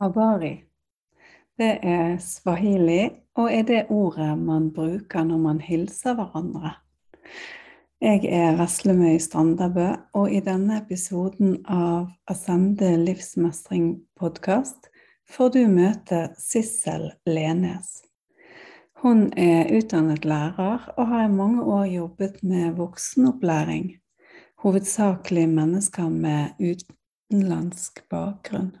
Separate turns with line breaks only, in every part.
Habari. Det er swahili, og er det ordet man bruker når man hilser hverandre. Jeg er Veslemøy Strandabø, og i denne episoden av Asende livsmestring podkast får du møte Sissel Lenes. Hun er utdannet lærer og har i mange år jobbet med voksenopplæring, hovedsakelig mennesker med utenlandsk bakgrunn.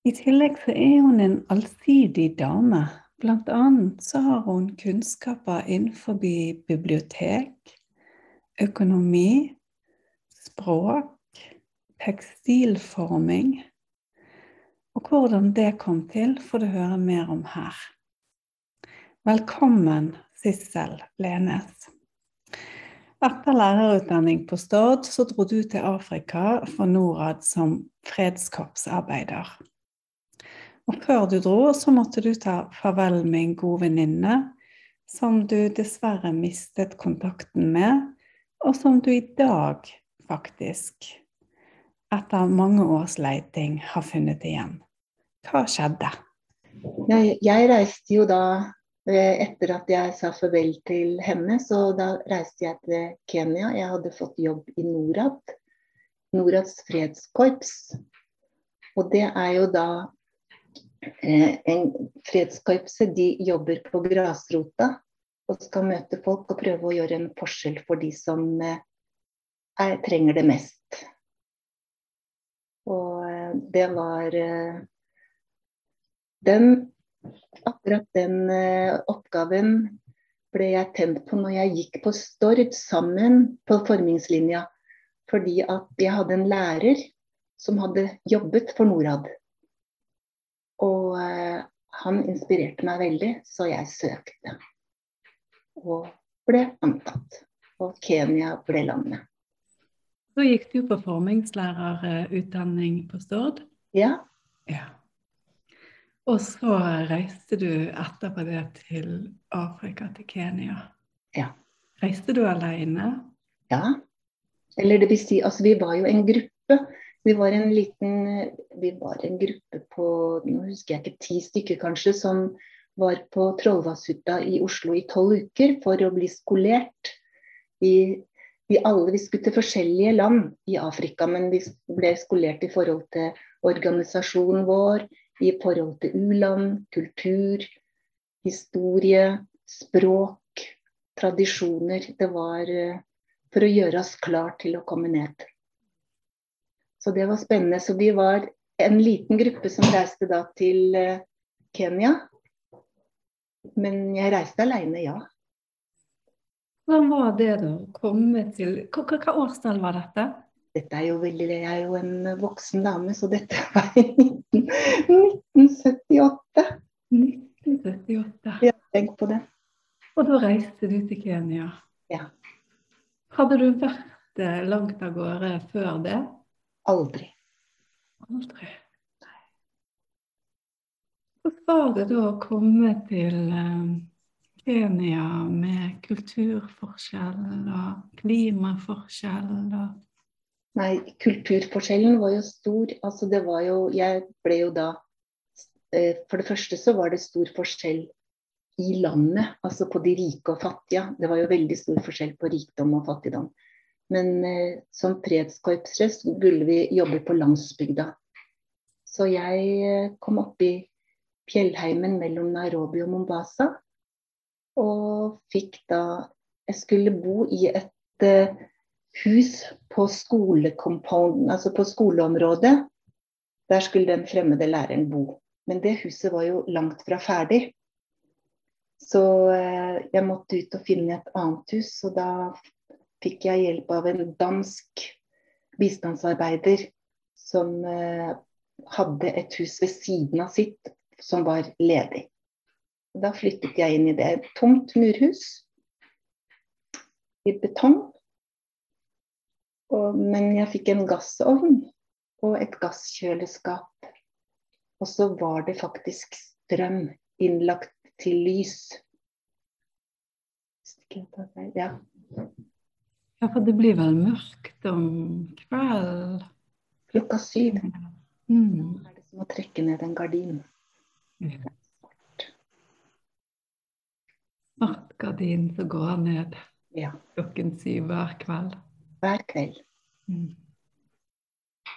I tillegg så er hun en allsidig dame. Blant annet så har hun kunnskaper innenfor bibliotek, økonomi, språk, tekstilforming. Og hvordan det kom til, får du høre mer om her. Velkommen, Sissel Lenes. Etter lærerutdanning på Stord så dro du til Afrika for Norad som fredskorpsarbeider. Og før du dro, så måtte du ta farvel med en god venninne som du dessverre mistet kontakten med, og som du i dag faktisk, etter mange års leiting, har funnet igjen. Hva skjedde?
Jeg, jeg reiste jo da eh, etter at jeg sa farvel til henne, så da reiste jeg til Kenya. Jeg hadde fått jobb i Norad, Norads fredskorps. Og det er jo da en fredskorpset de jobber på grasrota og skal møte folk og prøve å gjøre en forskjell for de som eh, er, trenger det mest. Og eh, det var den Akkurat den oppgaven ble jeg tent på når jeg gikk på Stord sammen på formingslinja. Fordi at jeg hadde en lærer som hadde jobbet for Norad. Og eh, han inspirerte meg veldig, så jeg søkte. Og ble antatt. Og Kenya ble landet.
Så gikk du på formingslærerutdanning på Stord?
Ja.
ja. Og så reiste du etterpå det til Afrika, til Kenya.
Ja.
Reiste du alene?
Ja. Eller det vil si, altså vi var jo en gruppe. Vi var en liten vi var en gruppe på nå husker jeg ikke, ti stykker kanskje, som var på Trollvasshytta i Oslo i tolv uker for å bli skolert. I, i alle, vi skulle til forskjellige land i Afrika, men vi ble skolert i forhold til organisasjonen vår, i forhold til u-land, kultur, historie, språk, tradisjoner. Det var eh, for å gjøre oss klar til å komme ned. Så det var spennende. Så vi var en liten gruppe som reiste da til eh, Kenya. Men jeg reiste aleine, ja.
Hvordan var det da? komme til Hva, hva årstall var dette?
Dette er jo veldig Jeg er jo en voksen dame, så dette var i 1978.
1978.
Ja, tenk på det.
Og da reiste du til Kenya?
Ja.
Hadde du vært langt av gårde før det?
Aldri.
Aldri. Hvordan var det da å komme til eh, Kenya med kulturforskjell og klimaforskjell? Og
Nei, kulturforskjellen var jo stor. Altså det var jo Jeg ble jo da eh, For det første så var det stor forskjell i landet, altså på de rike og fattige. Det var jo veldig stor forskjell på rikdom og fattigdom. Men eh, som fredskorpsere skulle vi jobbe på landsbygda. Så jeg eh, kom opp i fjellheimen mellom Nairobi og Mombasa. Og fikk da Jeg skulle bo i et eh, hus på altså på skoleområdet. Der skulle den fremmede læreren bo. Men det huset var jo langt fra ferdig. Så eh, jeg måtte ut og finne et annet hus, og da fikk jeg hjelp av en dansk bistandsarbeider som eh, hadde et hus ved siden av sitt som var ledig. Da flyttet jeg inn i det. Et tomt murhus i betong. Og, men jeg fikk en gassovn og et gasskjøleskap. Og så var det faktisk strøm innlagt til lys. Ja.
Ja, for det blir vel mørkt om kvelden?
Klokka syv
Mm.
er det som å trekke ned en gardin.
Svart gardin som går ned
Ja.
klokken syv hver kveld.
Hver kveld.
Mm.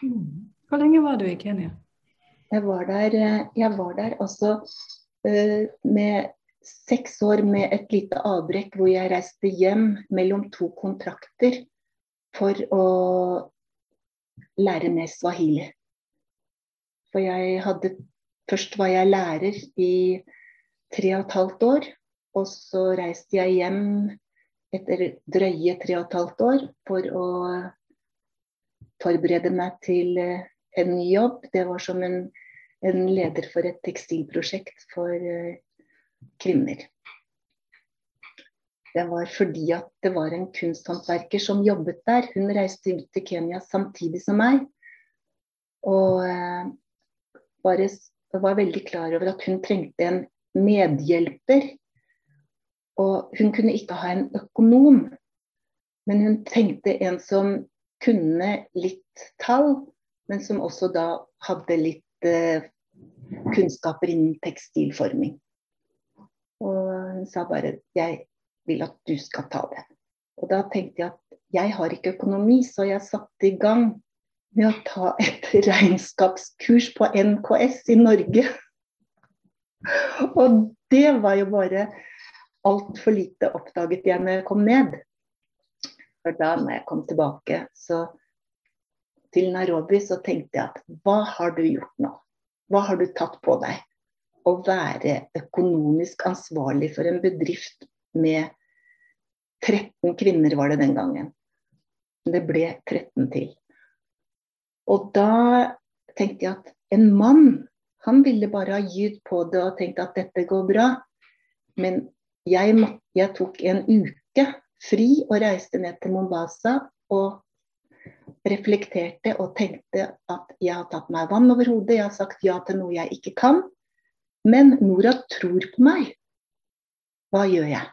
Mm. Hvor lenge var du i Kenya?
Jeg var der, eh, jeg var der altså med seks år med et lite avbrekk hvor jeg reiste hjem mellom to kontrakter for å lære mer swahili. For jeg hadde Først var jeg lærer i tre og et halvt år. Og så reiste jeg hjem etter drøye tre og et halvt år for å forberede meg til eh, en ny jobb. Det var som en, en leder for et tekstilprosjekt for eh, kvinner. Det var fordi at det var en kunsthåndverker som jobbet der. Hun reiste ut til Kenya samtidig som meg. Og eh, bare var veldig klar over at hun trengte en medhjelper. Og hun kunne ikke ha en økonom, men hun trengte en som kunne litt tall, men som også da hadde litt eh, kunnskaper innen tekstilforming. Hun sa bare 'jeg vil at du skal ta det'. Og da tenkte jeg at jeg har ikke økonomi, så jeg satte i gang med å ta et regnskapskurs på NKS i Norge. Og det var jo bare altfor lite oppdaget jeg når jeg kom ned. For da når jeg kom tilbake så, til Nairobi, så tenkte jeg at hva har du gjort nå? Hva har du tatt på deg? Å være økonomisk ansvarlig for en bedrift med 13 kvinner var det den gangen. Det ble 13 til. Og da tenkte jeg at en mann, han ville bare ha gitt på det og tenkt at dette går bra. Men jeg, jeg tok en uke fri og reiste ned til Mombasa og reflekterte og tenkte at jeg har tatt meg vann over hodet, jeg har sagt ja til noe jeg ikke kan. Men Nora tror på meg. Hva gjør jeg?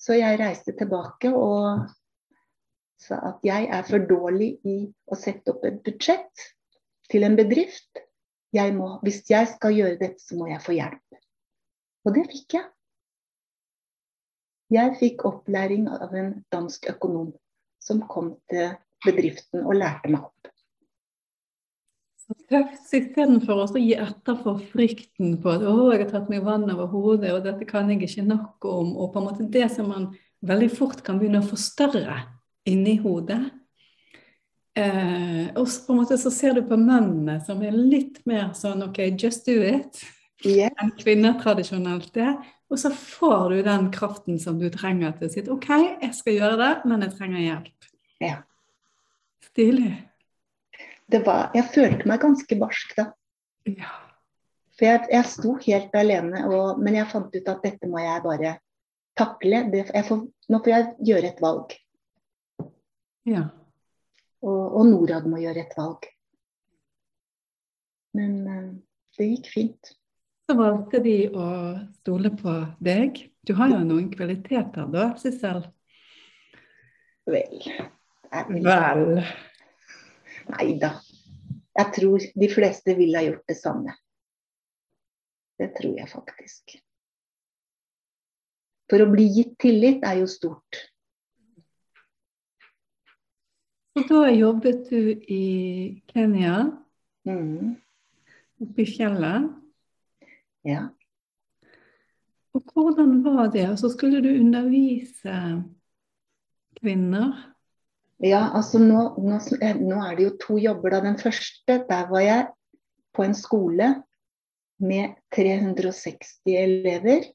Så jeg reiste tilbake og sa at jeg er for dårlig i å sette opp et budsjett til en bedrift. Jeg må, hvis jeg skal gjøre dette, så må jeg få hjelp. Og det fikk jeg. Jeg fikk opplæring av en dansk økonom som kom til bedriften og lærte meg opp.
Tøft istedenfor å gi etter for frykten på at 'å, jeg har tatt meg vann over hodet', og 'dette kan jeg ikke nok om', og på en måte det som man veldig fort kan begynne å forstørre inni hodet. Eh, og på en måte så ser du på mennene som er litt mer sånn 'OK, just do it',
Yeah.
enn kvinner tradisjonelt er. Og så får du den kraften som du trenger til å si 'OK, jeg skal gjøre det, men jeg trenger hjelp'.
Ja.
Stilig.
Det var, jeg følte meg ganske barsk da.
Ja.
For jeg, jeg sto helt alene, og, men jeg fant ut at dette må jeg bare takle. Det, jeg får, nå får jeg gjøre et valg.
ja.
Og, og Norad må gjøre et valg. Men eh, det gikk fint.
Så valgte de å stole på deg. Du har jo noen kvaliteter da, Sissel?
Vel. Vel. Nei da. Jeg tror de fleste ville ha gjort det samme. Det tror jeg faktisk. For å bli gitt tillit er jo stort.
Og da jobbet du i Kenya,
Mm,
oppe i fjellet.
ja.
Og hvordan var det? Og så skulle du undervise kvinner.
Ja, altså nå, nå, eh, nå er det jo to jobber. da. Den første, der var jeg på en skole med 360 elever.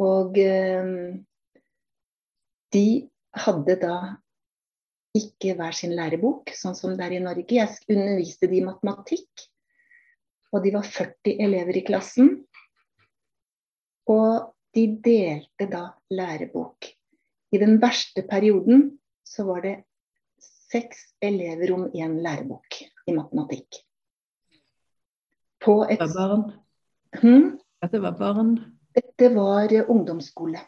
Og eh, de hadde da ikke hver sin lærebok, sånn som det er i Norge. Jeg underviste de i matematikk, og de var 40 elever i klassen. Og de delte da lærebok. I den verste perioden så var det seks elever om én lærebok i matematikk. På et
Det var barn.
Hmm?
Dette var barn.
Dette var eh, ungdomsskole.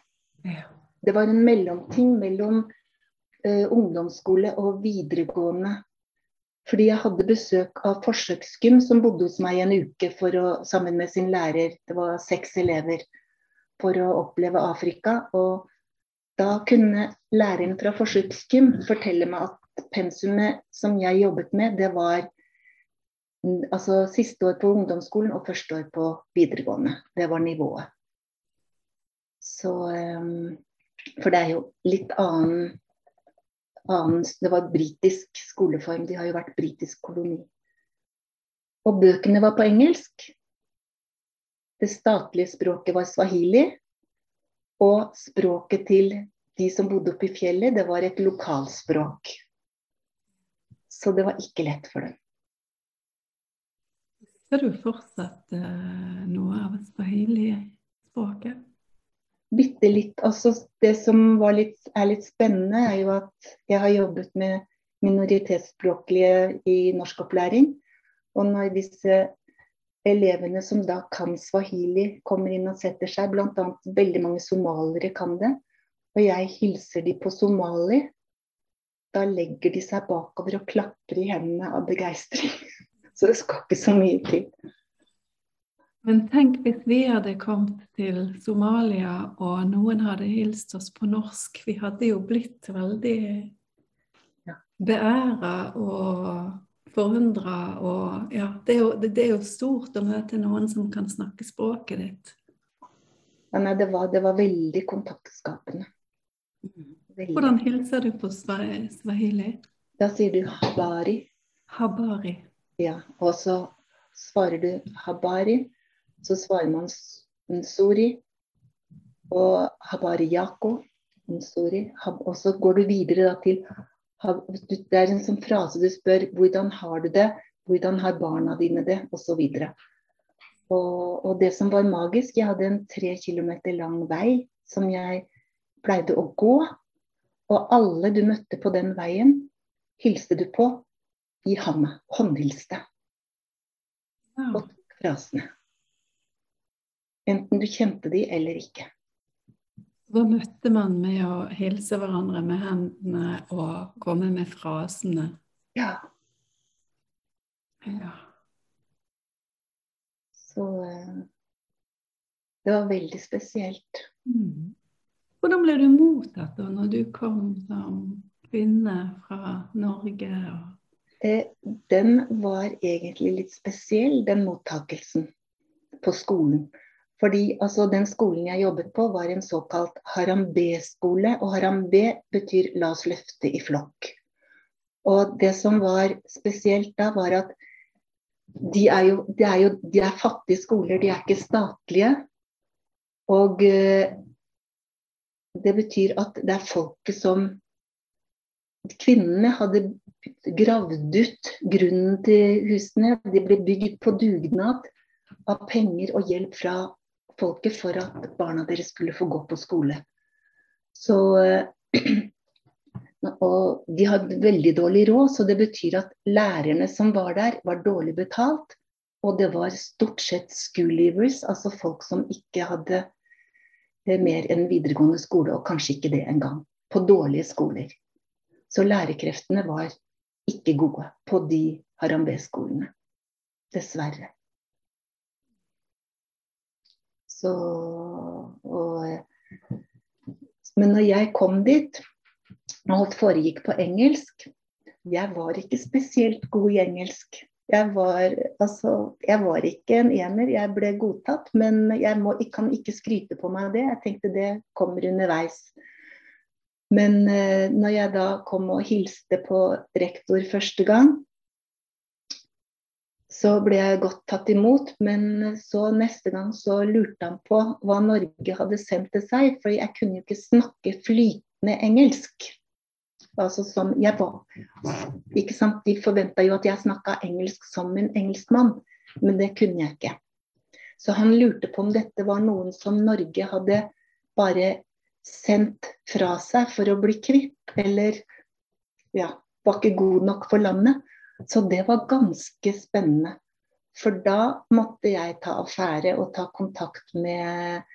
Ja.
Det var en mellomting mellom uh, ungdomsskole og videregående. Fordi jeg hadde besøk av forsøksgym som bodde hos meg en uke å, sammen med sin lærer. Det var seks elever. For å oppleve Afrika. Og da kunne læreren fra forsøksgym fortelle meg at pensumet som jeg jobbet med, det var altså siste år på ungdomsskolen og første år på videregående. Det var nivået. Så um, For det er jo litt annen, annen Det var britisk skoleform. De har jo vært britisk koloni. Og bøkene var på engelsk. Det statlige språket var swahili. Og språket til de som bodde oppe i fjellet, det var et lokalspråk. Så det var ikke lett for dem.
Ser du fortsatt uh, noe av swahili-språket?
bitte litt altså Det som litt, er litt spennende, er jo at jeg har jobbet med minoritetsspråklige i norskopplæring. Og når disse elevene som da kan swahili, kommer inn og setter seg, bl.a. veldig mange somaliere kan det, og jeg hilser de på somali, da legger de seg bakover og klapper i hendene av begeistring. Så det skal ikke så mye til.
Men tenk hvis vi hadde kommet til Somalia, og noen hadde hilst oss på norsk. Vi hadde jo blitt veldig beæra og forundra. Og ja, det er, jo, det, det er, jo, stort å møte noen som kan snakke språket ditt.
Ja, nei, det var, det var veldig kontaktskapende.
Veldig. Hvordan hilser du på swahili?
Da sier du habari.
Habari.
Ja, og så svarer du habari. Så svarer man Nsuri og habari yako. Nsuri. Og så går du videre til Det er en sånn frase du spør hvordan har du det, hvordan har barna dine det, osv. Og, og det som var magisk, jeg hadde en tre kilometer lang vei som jeg pleide å gå. Og alle du møtte på den veien, hilste du på i handa. Håndhilste. Og frasene. Enten du kjente de eller ikke.
Hva møtte man med å hilse hverandre med hendene og komme med frasene?
Ja.
ja.
Så eh, det var veldig spesielt.
Mm. Hvordan ble du mottatt da når du kom som kvinne fra Norge?
Eh, den var egentlig litt spesiell, den mottakelsen på skolen. Fordi altså, den skolen jeg jobbet på, var en såkalt harambe-skole. Og harambe betyr 'la oss løfte i flokk'. Og det som var spesielt da, var at de er jo, de er jo de er fattige skoler, de er ikke statlige. Og uh, det betyr at det er folket som Kvinnene hadde gravd ut grunnen til husene. De ble bygd på dugnad av penger og hjelp fra folket for at barna deres skulle få gå på skole. Så Og de hadde veldig dårlig råd, så det betyr at lærerne som var der, var dårlig betalt. Og det var stort sett school leavers, altså folk som ikke hadde eh, mer enn videregående skole, og kanskje ikke det engang. På dårlige skoler. Så lærekreftene var ikke gode på de Harambe-skolene. Dessverre. Så, og, men når jeg kom dit, og alt foregikk på engelsk Jeg var ikke spesielt god i engelsk. Jeg var, altså, jeg var ikke en ener, jeg ble godtatt. Men jeg, må, jeg kan ikke skryte på meg det. Jeg tenkte det kommer underveis. Men eh, når jeg da kom og hilste på rektor første gang, så ble jeg godt tatt imot. Men så neste gang så lurte han på hva Norge hadde sendt til seg. For jeg kunne jo ikke snakke flytende engelsk. Altså som jeg var. Ikke sant? De forventa jo at jeg snakka engelsk som en engelskmann, men det kunne jeg ikke. Så han lurte på om dette var noen som Norge hadde bare sendt fra seg for å bli kvitt, eller ja, var ikke god nok for landet. Så det var ganske spennende. For da måtte jeg ta affære og ta kontakt med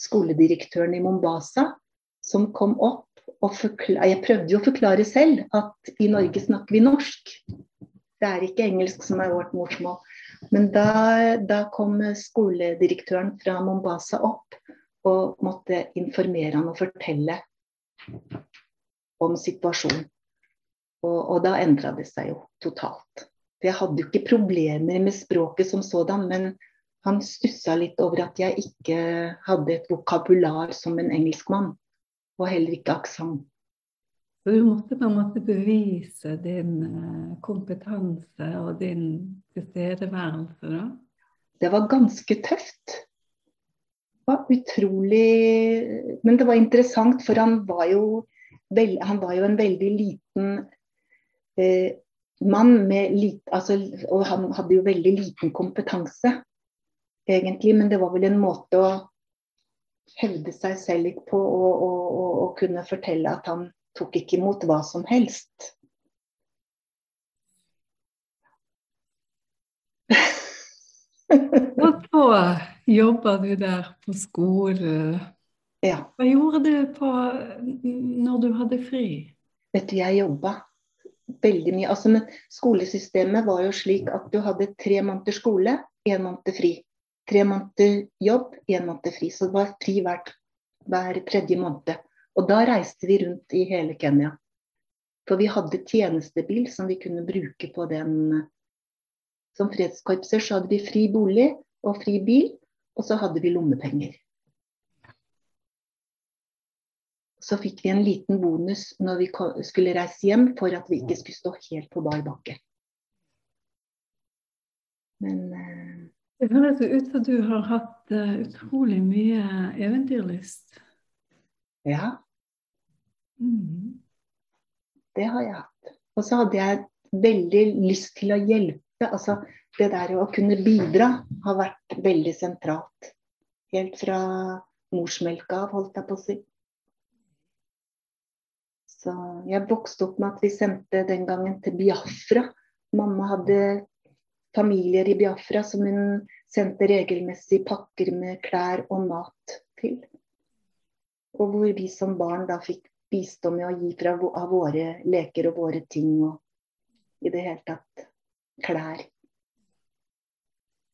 skoledirektøren i Mombasa, som kom opp og Jeg prøvde jo å forklare selv at i Norge snakker vi norsk. Det er ikke engelsk som er vårt morsmål. Men da, da kom skoledirektøren fra Mombasa opp og måtte informere han og fortelle om situasjonen. Og, og da endra det seg jo totalt. For jeg hadde jo ikke problemer med språket som sådan, men han stussa litt over at jeg ikke hadde et vokabular som en engelskmann. Og heller ikke aksent.
Så du måtte på en måte bevise din eh, kompetanse og din tilstedeværelse, da?
Det var ganske tøft. Det var utrolig Men det var interessant, for han var jo, han var jo en veldig liten mann med lite altså, Og han hadde jo veldig liten kompetanse, egentlig. Men det var vel en måte å hevde seg selv litt på og, og, og, og kunne fortelle at han tok ikke imot hva som helst.
Så jobba du der på skolen.
Ja.
Hva gjorde du på når du hadde fri?
Vet du, jeg jobba veldig mye. Altså, men skolesystemet var jo slik at du hadde tre måneder skole, én måned fri. Tre måneder jobb, én måned fri. Så det var fri hver, hver tredje måned. Og da reiste vi rundt i hele Kenya. For vi hadde tjenestebil som vi kunne bruke på den Som fredskorpser så hadde vi fri bolig og fri bil, og så hadde vi lommepenger. Så fikk vi en liten bonus når vi skulle reise hjem, for at vi ikke skulle stå helt på bar bakke. Men
Det høres ut som du har hatt uh, utrolig mye eventyrlyst.
Ja.
Mm.
Det har jeg hatt. Og så hadde jeg veldig lyst til å hjelpe. Altså det der å kunne bidra har vært veldig sentralt. Helt fra morsmelka av, holdt jeg på å si. Så jeg vokste opp med at vi sendte den gangen til Biafra. Mamma hadde familier i Biafra som hun sendte regelmessig pakker med klær og mat til. Og hvor vi som barn da fikk bistå med å gi fra av våre leker og våre ting og i det hele tatt klær.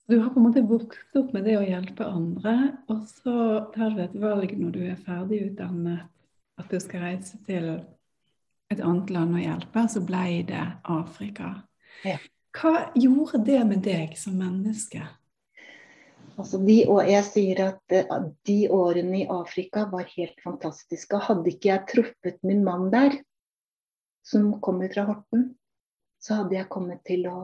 Du har på en måte vokst opp med det å hjelpe andre, og så tar du et valg når du er ferdig utdannet at du skal reise til et annet land å hjelpe, så ble det Afrika.
Ja.
Hva gjorde det med deg som menneske?
Altså de, og jeg sier at eh, de årene i Afrika var helt fantastiske. Hadde ikke jeg truffet min mann der, som kommer fra Horten, så hadde jeg kommet til å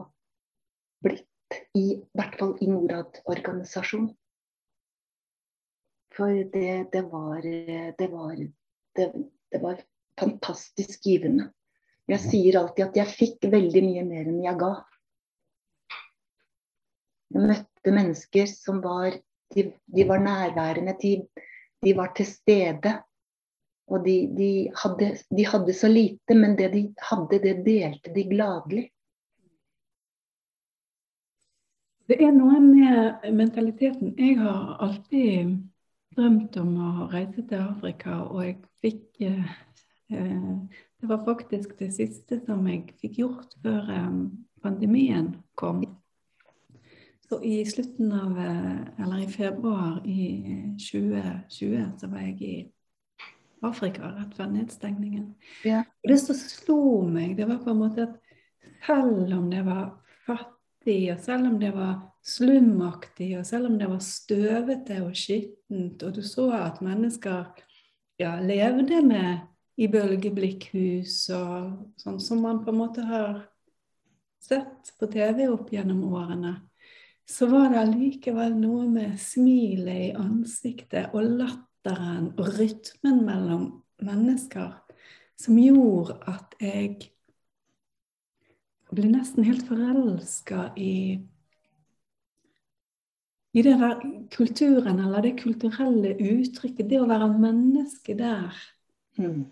blitt i, i hvert fall i Norad-organisasjonen. For det, det, var, det, var, det var fantastisk givende. Jeg sier alltid at jeg fikk veldig mye mer enn jeg ga. Jeg møtte mennesker som var De, de var nærværende, de, de, var til stede. Og de, de, hadde, de hadde så lite, men det de hadde, det delte de gladelig.
Det er noe med mentaliteten. Jeg har alltid drømt om å reise til Afrika, og jeg fikk eh, eh Det var faktisk det siste som jeg fikk gjort før eh, pandemien kom. Så i slutten av eh, Eller i februar i 2020 eh, så var jeg i Afrika rett før nedstengningen.
Ja.
Og det som slo meg, det var på en måte at selv om det var fattig, og selv om det var slumaktig, og selv om det var støvete og skittent, og du så at mennesker ja, levde med i bølgeblikkhus og sånn som man på en måte har sett på TV opp gjennom årene, så var det allikevel noe med smilet i ansiktet og latteren og rytmen mellom mennesker som gjorde at jeg ble nesten helt forelska i i den der kulturen, eller det kulturelle uttrykket, det å være menneske der.
Mm.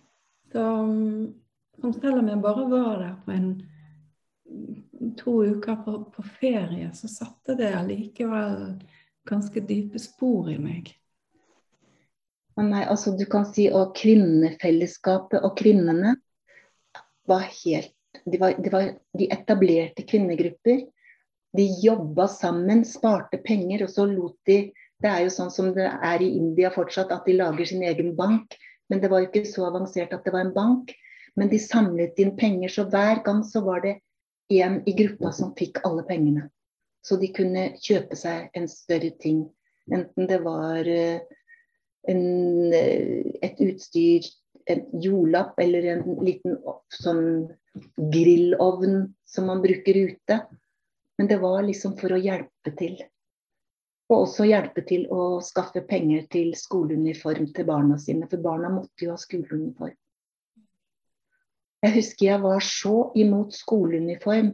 Som, som selv om jeg bare var der på en to uker på, på, ferie, så satte det allikevel ganske dype spor i meg.
Nei, altså du kan si at kvinnefellesskapet og kvinnene var helt de, var, de, var, de etablerte kvinnegrupper. De jobba sammen, sparte penger, og så lot de Det er jo sånn som det er i India fortsatt, at de lager sin egen bank. Men det var ikke så avansert at det var en bank. Men de samlet inn penger, så hver gang så var det én i gruppa som fikk alle pengene. Så de kunne kjøpe seg en større ting. Enten det var uh, en, eh, et utstyr, en jordlapp eller en liten sånn grillovn som man bruker ute. Men det var liksom for å hjelpe til. Og også hjelpe til å skaffe penger til skoleuniform til barna sine, for barna måtte jo ha skoleuniform. Jeg husker jeg var så imot skoleuniform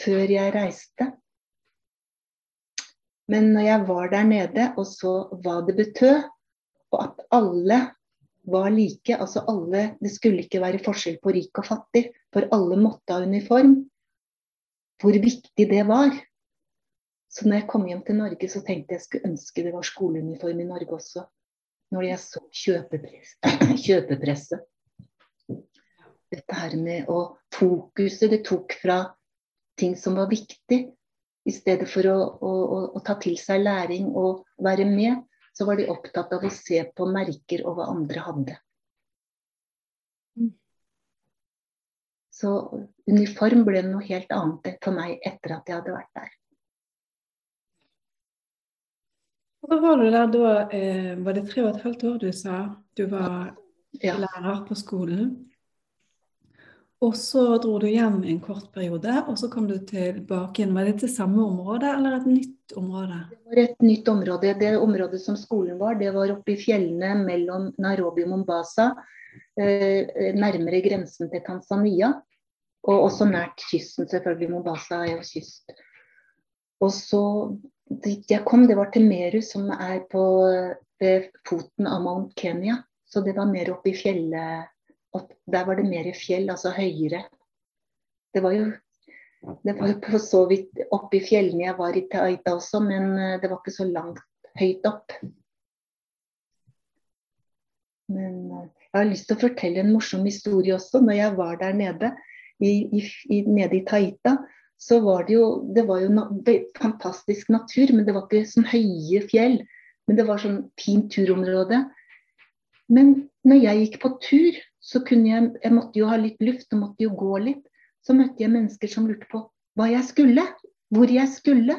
før jeg reiste. Men når jeg var der nede og så hva det betød, og at alle var like. Altså alle, det skulle ikke være forskjell på rik og fattig, for alle måtte ha uniform. Hvor viktig det var. Så når jeg kom hjem til Norge, så tenkte jeg skulle ønske det var skoleuniform i Norge også. Når jeg så kjøpepresse. kjøpepresse. Dette her med å fokuset det tok fra ting som var viktig, i stedet for å, å, å, å ta til seg læring og være med, så var de opptatt av å se på merker og hva andre hadde. Så uniform ble noe helt annet for meg etter at jeg hadde vært der.
Da var du der da, eh, var det tre og et halvt år du sa du var ja. lærer på skolen? Og så dro du hjem en kort periode, og så kom du tilbake igjen. Var det til samme område eller et nytt område?
Det var et nytt område. Det området som skolen var, det var oppe i fjellene mellom Nairobi og Mombasa. Eh, nærmere grensen til Tanzania. Og også nært kysten, selvfølgelig. Mombasa er jo kyst. Og så jeg kom, det var til Meru, som er på ved foten av Mount Kenya. Så det var mer oppe i fjellet opp, der var det mer fjell, altså høyere. Det var jo det var på så vidt oppe i fjellene jeg var i Taita også, men eh, det var ikke så langt høyt opp. Men eh, jeg har lyst til å fortelle en morsom historie også. Når jeg var der nede i, i, nede i Taita, så var det jo Det var jo na fantastisk natur, men det var ikke sånn høye fjell. Men det var sånn fint turområde. Men når jeg gikk på tur, så kunne jeg Jeg måtte jo ha litt luft og måtte jo gå litt. Så møtte jeg mennesker som lurte på hva jeg skulle. Hvor jeg skulle.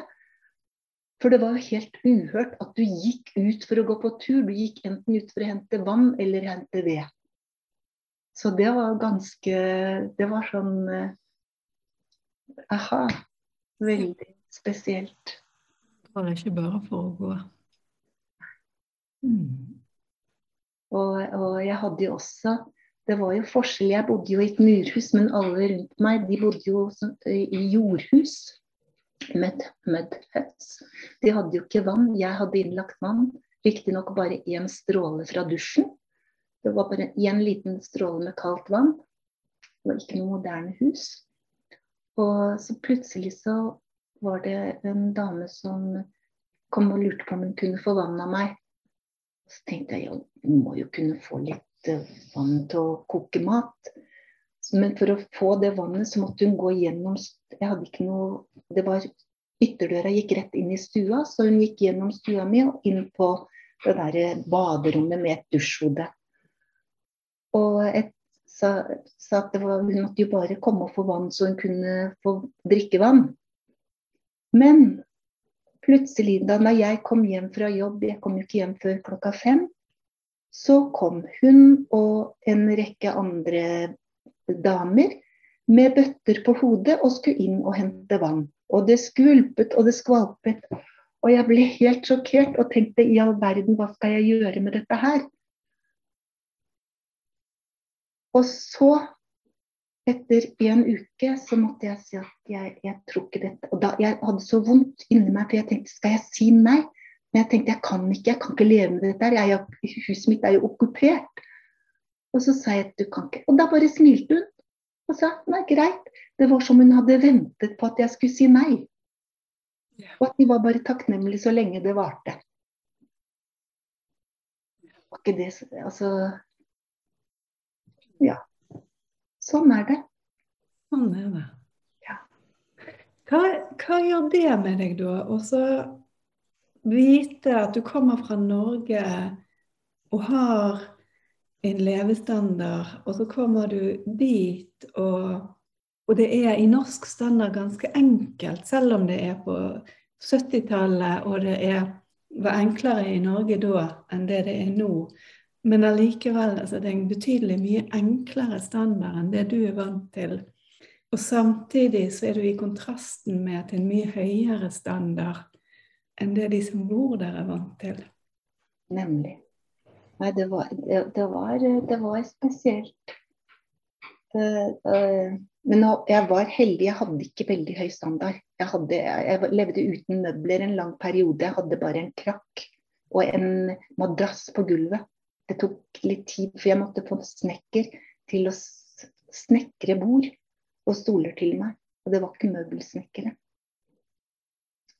For det var jo helt uhørt at du gikk ut for å gå på tur. Du gikk enten ut for å hente vann eller hente ved. Så det var ganske Det var sånn uh, Aha. Veldig spesielt.
Det var ikke bare for å gå.
Mm. Og, og, jeg hadde jo også det var jo forskjell. Jeg bodde jo i et murhus, men alle rundt meg de bodde jo i jordhus. Med med huts. De hadde jo ikke vann. Jeg hadde innlagt vann. Riktignok bare én stråle fra dusjen. Det var bare én liten stråle med kaldt vann. Det var ikke noe moderne hus. Og så plutselig så var det en dame som kom og lurte på om hun kunne få vann av meg. Så tenkte jeg ja, hun må jo kunne få litt vann til å koke mat. Men for å få det vannet, så måtte hun gå gjennom Jeg hadde ikke noe Det var Ytterdøra gikk rett inn i stua, så hun gikk gjennom stua mi og inn på det der baderommet med et dusjhode. Og et, sa, sa, at var, hun måtte jo bare komme og få vann så hun kunne få drikkevann. Men plutselig, da når jeg kom hjem fra jobb, jeg kom jo ikke hjem før klokka fem, så kom hun og en rekke andre damer med bøtter på hodet og skulle inn og hente vann. Og det skvulpet og det skvalpet. Og jeg ble helt sjokkert og tenkte i all verden, hva skal jeg gjøre med dette her? Og så, etter en uke, så måtte jeg si at jeg, jeg tror ikke dette Og da, jeg hadde så vondt inni meg, for jeg tenkte skal jeg si nei? Men jeg tenkte jeg kan ikke, jeg kan ikke leve med dette. her, Huset mitt er jo okkupert. Og så sa jeg at du kan ikke. Og da bare smilte hun og sa nei, greit. Det var som hun hadde ventet på at jeg skulle si nei. Og at de var bare takknemlige så lenge det varte. var ikke det Altså Ja. Sånn er det.
Sånn er det.
Ja.
Hva, hva gjør det med deg, da? Og så vite at du kommer fra Norge og har en levestandard, og så kommer du dit, og, og det er i norsk standard ganske enkelt, selv om det er på 70-tallet og det er, var enklere i Norge da enn det det er nå. Men allikevel, altså, det er en betydelig mye enklere standard enn det du er vant til. Og samtidig så er du i kontrasten med til en mye høyere standard enn det de som bor der, er vant til.
Nemlig. Nei, det var, det, det var, det var spesielt. Uh, men jeg var heldig, jeg hadde ikke veldig høy standard. Jeg, hadde, jeg, levde uten møbler en lang periode. Jeg hadde bare en krakk og en madrass på gulvet. Det tok litt tid, for jeg måtte få snekker til å snekre bord og stoler til meg. Og det var ikke møbelsnekkere.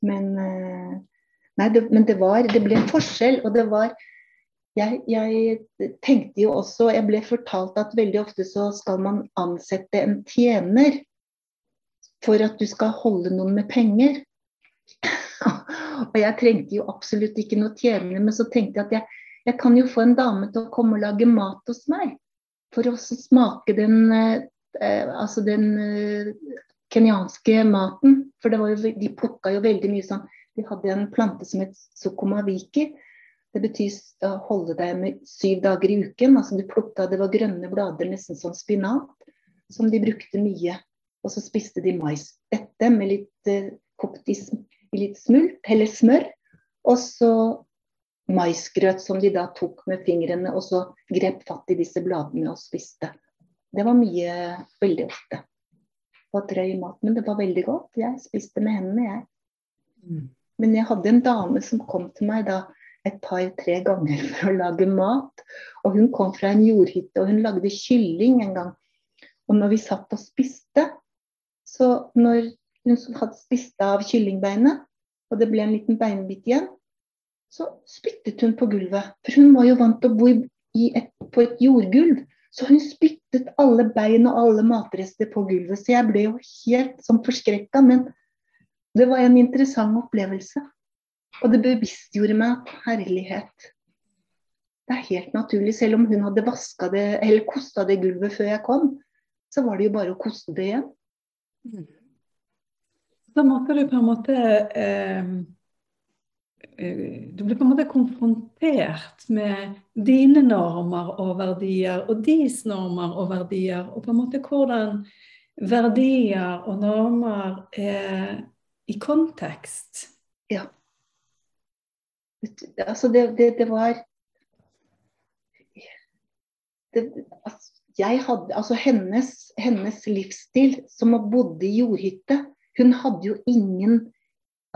Men, uh, nei, det, men det, var, det ble en forskjell, og det var jeg, jeg, tenkte jo også Jeg ble fortalt at veldig ofte så skal man ansette en tjener for at du skal holde noen med penger. og jeg trengte jo absolutt ikke noe tjener, men så tenkte jeg at jeg, jeg, kan jo få en dame til å komme og lage mat hos meg. For å smake den, eh, altså den eh, kenyanske maten. For jo, de plukka jo veldig mye sånn De hadde en plante som het sukumawiki det betyr å holde deg med syv dager i uken. altså du plukka, Det var grønne blader, nesten som spinat, som de brukte mye. Og så spiste de mais. Dette med litt eh, kokt i, litt smult, eller smør. Og så maisgrøt som de da tok med fingrene, og så grep fatt i disse bladene og spiste. Det var mye veldig ofte. Det var trøy mat, men det var veldig godt. Jeg spiste med hendene, jeg. Mm. Men jeg hadde en dame som kom til meg da et par-tre ganger for å lage mat. Og hun kom fra en jordhytte, og hun lagde kylling en gang. Og når vi satt og spiste, så når hun hadde spist av kyllingbeinet, og det ble en liten beinbit igjen, så spyttet hun på gulvet. For hun var jo vant til å bo et, på et jordgulv. Så hun spyttet alle bein og alle matrester på gulvet. Så jeg ble jo helt sånn forskrekka. Men det var en interessant opplevelse. Og det bevisstgjorde meg at herlighet Det er helt naturlig. Selv om hun hadde vaska det, eller kosta det gulvet før jeg kom, så var det jo bare å koste det igjen.
Mm. Da måtte du på en måte eh, Du blir på en måte konfrontert med dine normer og verdier og deres normer og verdier, og på en måte hvordan verdier og normer er i kontekst.
Ja. Altså, det, det, det var det, altså, jeg hadde, altså hennes, hennes, livsstil, som bodde i jordhytte Hun hadde jo ingen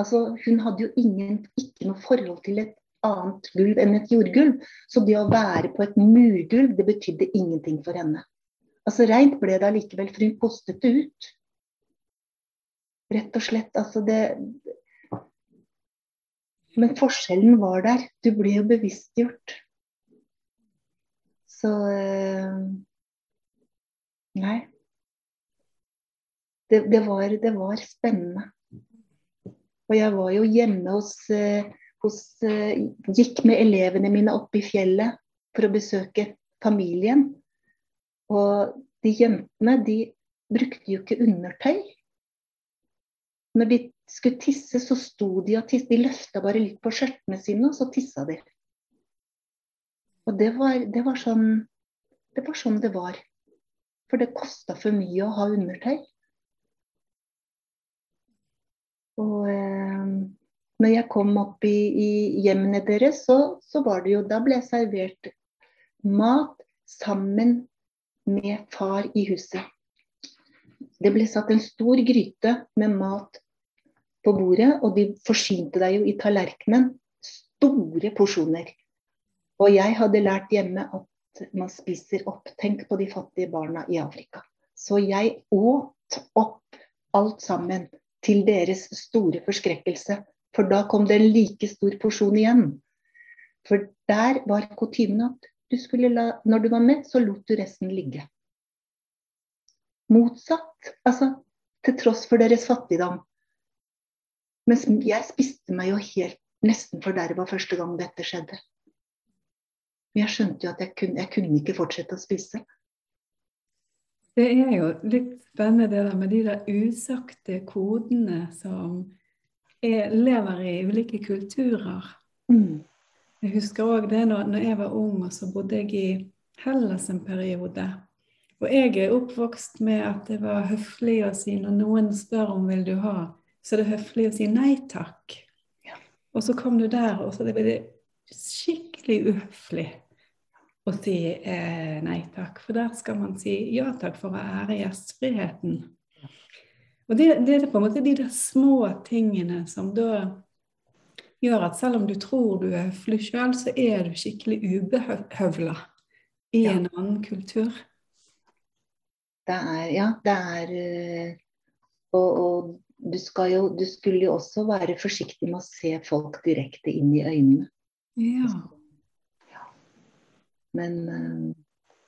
altså Hun hadde jo ingen, ikke noe forhold til et annet gulv enn et jordgulv. Så det å være på et murgulv, det betydde ingenting for henne. Altså Reint ble det allikevel, for hun postet det ut. Rett og slett. Altså det, men forskjellen var der. Du ble jo bevisstgjort. Så eh, Nei. Det, det, var, det, var, spennende. Og jeg var jo hjemme hos, eh, hos eh, Gikk med elevene mine opp i fjellet for å besøke familien. Og de jentene, de brukte jo ikke undertøy. Når de skulle tisse, så sto de og tisse. De løfta bare litt på skjørtene sine, og så tissa de. Og det var, det var, sånn Det var sånn det var. For det kosta for mye å ha undertøy. Og eh, når jeg kom opp i, i hjemmene deres, så, så, var det jo Da ble jeg servert mat sammen med far i huset. Det ble satt en stor gryte med mat på bordet, og de forsynte deg jo i tallerkenen. Store porsjoner. Og jeg hadde lært hjemme at man spiser opp. Tenk på de fattige barna i Afrika. Så jeg åt opp alt sammen til deres store forskrekkelse. For da kom det en like stor porsjon igjen. For der var kutymen at du la, når du var med, så lot du resten ligge. Motsatt. Altså til tross for deres fattigdom. Mens jeg spiste meg jo helt nesten forderva første gang dette skjedde. Men jeg skjønte jo at jeg kunne, jeg kunne ikke fortsette å spise.
Det er jo litt spennende det der med de der usagte kodene som er, lever i ulike kulturer.
Mm.
Jeg husker òg det når, når, jeg var ung, og så bodde jeg i Hellas en periode. Og jeg er oppvokst med at det var høflig å si når noen spør om vil du ha, så er det høflig å si nei takk.
Ja.
Og så kom du der, og så det ble det skikkelig uhøflig å si eh, nei takk. For der skal man si ja takk for å ære gjestfriheten. Og det, det, er på en måte de der små tingene som da gjør at selv om du tror du er høflig sjøl, så er du skikkelig ubehøvla i ja. en annen kultur.
Det er Ja, det er eh, Og, og du, jo, du skulle jo også være forsiktig med å se folk direkte inn i øynene.
Ja.
Men eh,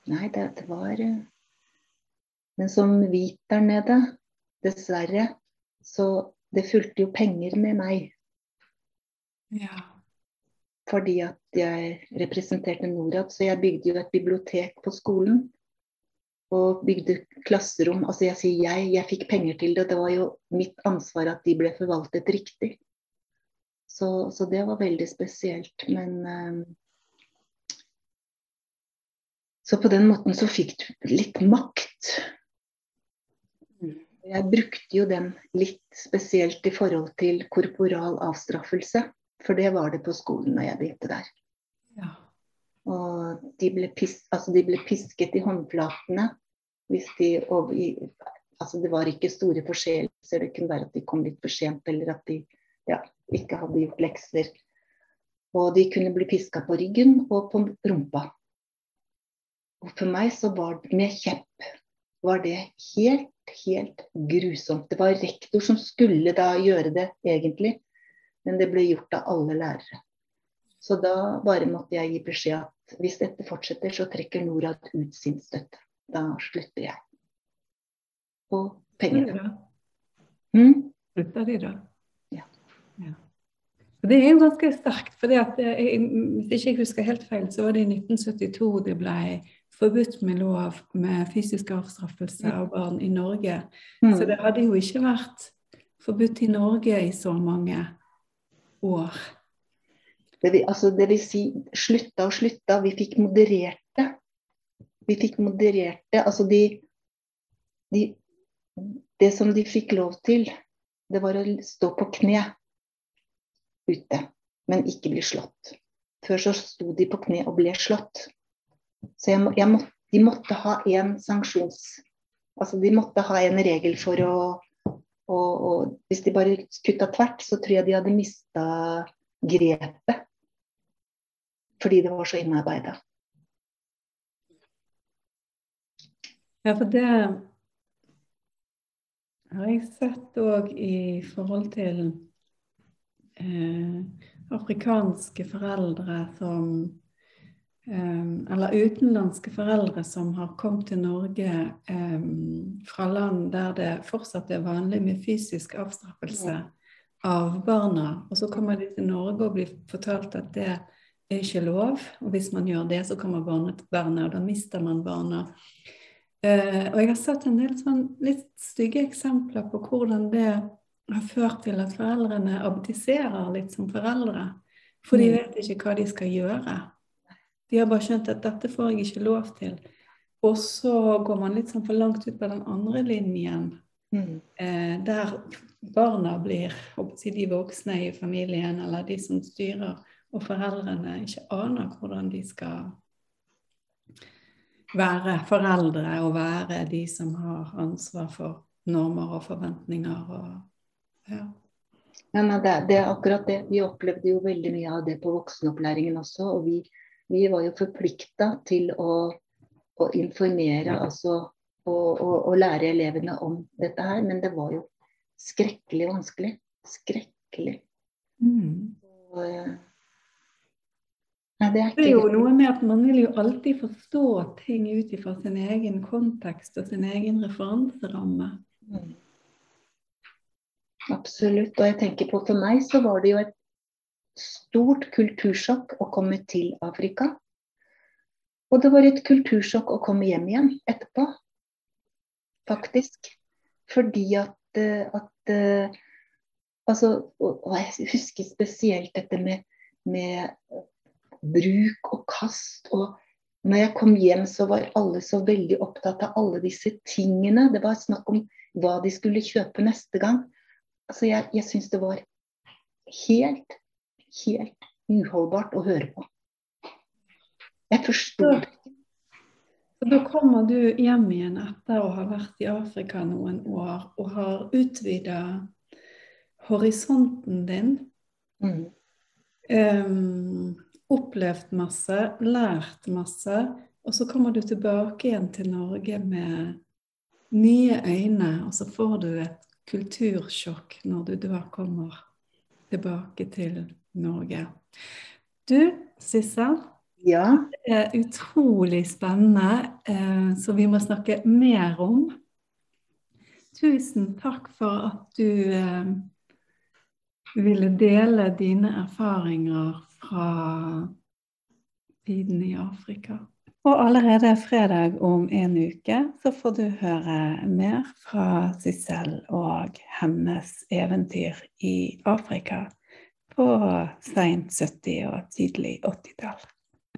Nei, det, det var eh, Men som hvit der nede, dessverre, så det fulgte jo penger med meg.
Ja.
Fordi at jeg representerte Norad, så jeg bygde jo et bibliotek på skolen. Og bygde klasserom. Altså jeg sier jeg, jeg fikk penger til det. Det var jo mitt ansvar at de ble forvaltet riktig. Så, så det var veldig spesielt. Men um, så på den måten så fikk du litt makt. Jeg brukte jo den litt spesielt i forhold til korporal avstraffelse. For det var det på skolen når jeg begynte der.
Ja.
Og de ble, pis, altså de ble, pisket i håndflatene hvis de og, i, Altså det var ikke store forseelser, det kunne være at de kom litt for sent, eller at de ja, ikke hadde gjort lekser. Og de kunne bli piska på ryggen og på rumpa. Og for meg så var det med kjepp var det helt, helt grusomt. Det var rektor som skulle da gjøre det, egentlig. Men det ble gjort av alle lærere. Så da bare måtte jeg gi beskjed at hvis dette fortsetter, så trekker Norad ut sin støtte. Da slutter jeg. Og pengene.
Mm? Slutta de da?
Ja.
ja. Det er jo ganske sterkt. for Hvis ikke jeg husker helt feil, så var det i 1972 det ble forbudt med lov med fysisk avstraffelse av barn i Norge. Mm. Så det hadde jo ikke vært forbudt i Norge i så mange år.
Det vil, altså, det vil si slutta og slutta. Vi fikk moderert det. Vi fikk moderert det. Altså de, de Det som de fikk lov til, det var å stå på kne ute, men ikke bli slått. Før så sto de på kne og ble slått. Så jeg, jeg må, de måtte ha en sanksjons... Altså de måtte ha en regel for å og, og, hvis de bare kutta tvert, så tror jeg de hadde mista grepet. Fordi det var så innarbeida.
Ja, for det har jeg sett òg i forhold til eh, afrikanske foreldre som eller utenlandske foreldre som har kommet til Norge um, fra land der det fortsatt er vanlig med fysisk avstraffelse av barna. Og så kommer de til Norge og blir fortalt at det er ikke lov. Og hvis man gjør det, så kommer barnet til barna, og da mister man barna. Uh, og jeg har sett en del sånn litt stygge eksempler på hvordan det har ført til at foreldrene abdiserer litt som foreldre. For de mm. vet ikke hva de skal gjøre. De har bare skjønt at dette får jeg ikke lov til. Og så går man litt sånn for langt ut på den andre linjen, mm. eh, der barna blir si, de voksne i familien, eller de som styrer, og foreldrene ikke aner hvordan de skal være foreldre og være de som har ansvar for normer og forventninger. Og, ja.
Ja, det, det, er akkurat det. Vi opplevde jo veldig mye av det på voksenopplæringen også. Og vi vi var jo forplikta til å, å informere altså, og, og, og, lære elevene om dette her, men det var jo skrekkelig vanskelig. Skrekkelig. Mm. Og, Nei, det er
Det er jo noe med at man vil jo alltid forstå ting ut ifra sin egen kontekst og sin egen referanseramme.
Mm. Absolutt. Og jeg tenker på for meg så var det jo et stort kultursjokk å komme til Afrika. Og det var et kultursjokk å komme hjem igjen etterpå. Faktisk. Fordi at, eh, at eh, Altså, og, jeg husker spesielt dette med, med bruk og kast. Og når jeg kom hjem, så var alle så veldig opptatt av alle disse tingene. Det var snakk om hva de skulle kjøpe neste gang. Altså, jeg, jeg syns det var helt, helt uholdbart å høre på. Jeg forsto det.
Så da kommer du hjem igjen etter å ha vært i Afrika noen år og har utvida horisonten din.
Mm.
Um, opplevd masse, lært masse, og så kommer du tilbake igjen til Norge med nye øyne, og så får du et kultursjokk når du da kommer tilbake til Norge. Du, Sissel,
Ja.
det er utrolig spennende, eh, så vi må snakke mer om. Tusen takk for at du eh, ville dele dine erfaringer fra tiden i Afrika. Og allerede fredag om en uke så får du høre mer fra Sissel og hennes eventyr i Afrika på seint 70- og tidlig 80-tall.